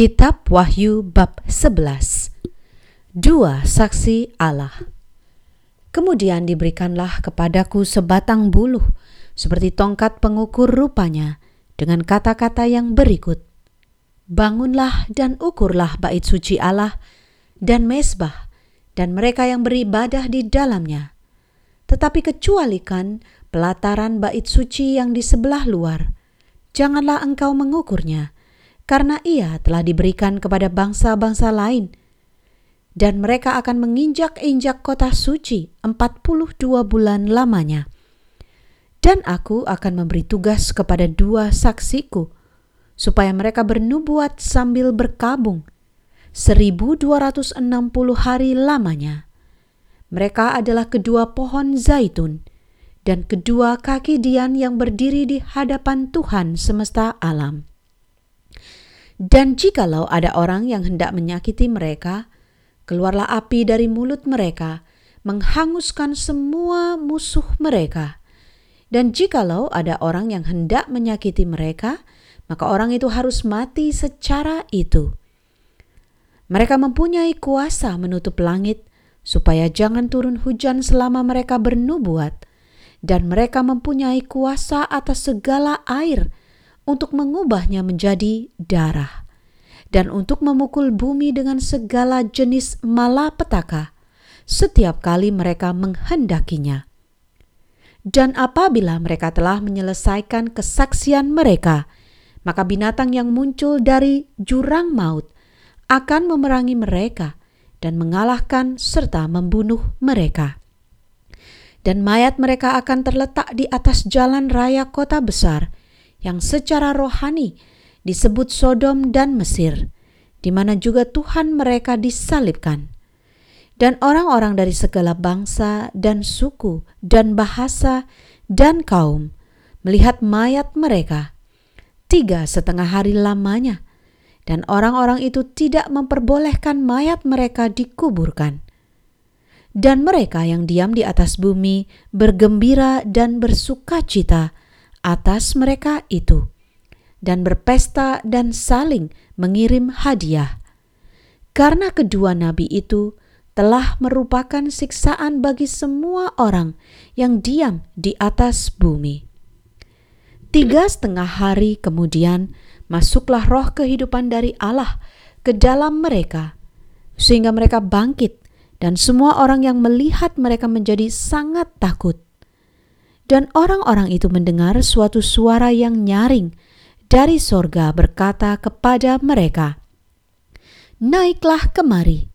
Kitab Wahyu bab 11 Dua saksi Allah. Kemudian diberikanlah kepadaku sebatang buluh seperti tongkat pengukur rupanya dengan kata-kata yang berikut. Bangunlah dan ukurlah bait suci Allah dan mesbah dan mereka yang beribadah di dalamnya. Tetapi kecualikan pelataran bait suci yang di sebelah luar. Janganlah engkau mengukurnya karena ia telah diberikan kepada bangsa-bangsa lain. Dan mereka akan menginjak-injak kota suci 42 bulan lamanya. Dan aku akan memberi tugas kepada dua saksiku, supaya mereka bernubuat sambil berkabung 1260 hari lamanya. Mereka adalah kedua pohon zaitun dan kedua kaki dian yang berdiri di hadapan Tuhan semesta alam. Dan jikalau ada orang yang hendak menyakiti mereka, keluarlah api dari mulut mereka, menghanguskan semua musuh mereka. Dan jikalau ada orang yang hendak menyakiti mereka, maka orang itu harus mati secara itu. Mereka mempunyai kuasa menutup langit, supaya jangan turun hujan selama mereka bernubuat, dan mereka mempunyai kuasa atas segala air untuk mengubahnya menjadi darah, dan untuk memukul bumi dengan segala jenis malapetaka setiap kali mereka menghendakinya. Dan apabila mereka telah menyelesaikan kesaksian mereka, maka binatang yang muncul dari jurang maut akan memerangi mereka dan mengalahkan serta membunuh mereka. Dan mayat mereka akan terletak di atas jalan raya kota besar, yang secara rohani disebut Sodom dan Mesir, di mana juga Tuhan mereka disalibkan. Dan orang-orang dari segala bangsa dan suku dan bahasa dan kaum melihat mayat mereka tiga setengah hari lamanya, dan orang-orang itu tidak memperbolehkan mayat mereka dikuburkan. Dan mereka yang diam di atas bumi bergembira dan bersuka cita atas mereka itu, dan berpesta dan saling mengirim hadiah. Karena kedua nabi itu telah merupakan siksaan bagi semua orang yang diam di atas bumi. Tiga setengah hari kemudian masuklah roh kehidupan dari Allah ke dalam mereka, sehingga mereka bangkit, dan semua orang yang melihat mereka menjadi sangat takut. Dan orang-orang itu mendengar suatu suara yang nyaring dari sorga berkata kepada mereka, Naiklah kemari.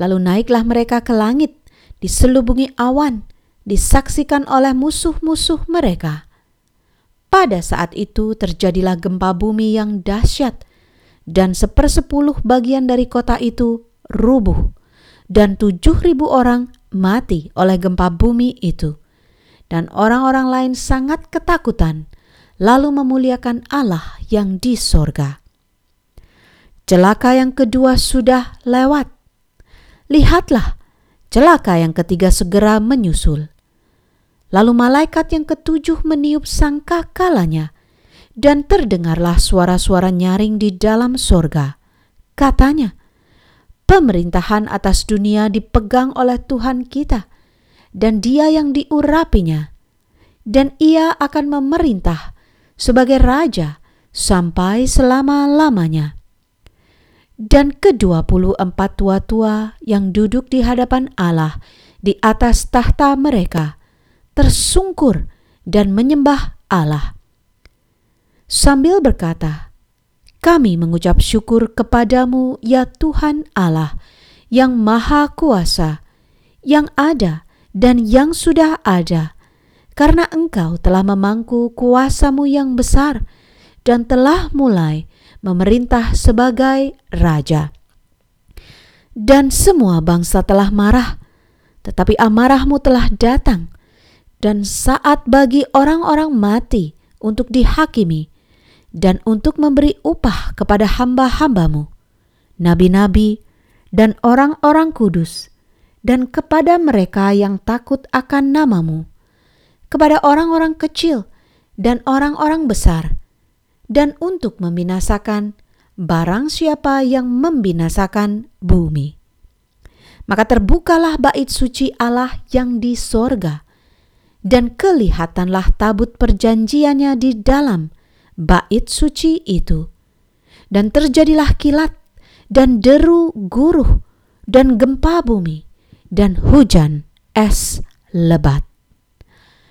Lalu naiklah mereka ke langit, diselubungi awan, disaksikan oleh musuh-musuh mereka. Pada saat itu terjadilah gempa bumi yang dahsyat, dan sepersepuluh bagian dari kota itu rubuh, dan tujuh ribu orang mati oleh gempa bumi itu dan orang-orang lain sangat ketakutan, lalu memuliakan Allah yang di sorga. Celaka yang kedua sudah lewat. Lihatlah, celaka yang ketiga segera menyusul. Lalu malaikat yang ketujuh meniup sangka kalanya, dan terdengarlah suara-suara nyaring di dalam sorga. Katanya, pemerintahan atas dunia dipegang oleh Tuhan kita, dan dia yang diurapinya, dan ia akan memerintah sebagai raja sampai selama-lamanya. Dan kedua puluh empat tua-tua yang duduk di hadapan Allah di atas tahta mereka tersungkur dan menyembah Allah. Sambil berkata, kami mengucap syukur kepadamu ya Tuhan Allah yang maha kuasa, yang ada dan yang sudah ada, karena engkau telah memangku kuasamu yang besar dan telah mulai memerintah sebagai raja. Dan semua bangsa telah marah, tetapi amarahmu telah datang, dan saat bagi orang-orang mati untuk dihakimi, dan untuk memberi upah kepada hamba-hambamu, nabi-nabi, dan orang-orang kudus, dan kepada mereka yang takut akan namamu, kepada orang-orang kecil dan orang-orang besar, dan untuk membinasakan barang siapa yang membinasakan bumi. Maka terbukalah bait suci Allah yang di sorga, dan kelihatanlah tabut perjanjiannya di dalam bait suci itu. Dan terjadilah kilat, dan deru guruh, dan gempa bumi, dan hujan es lebat.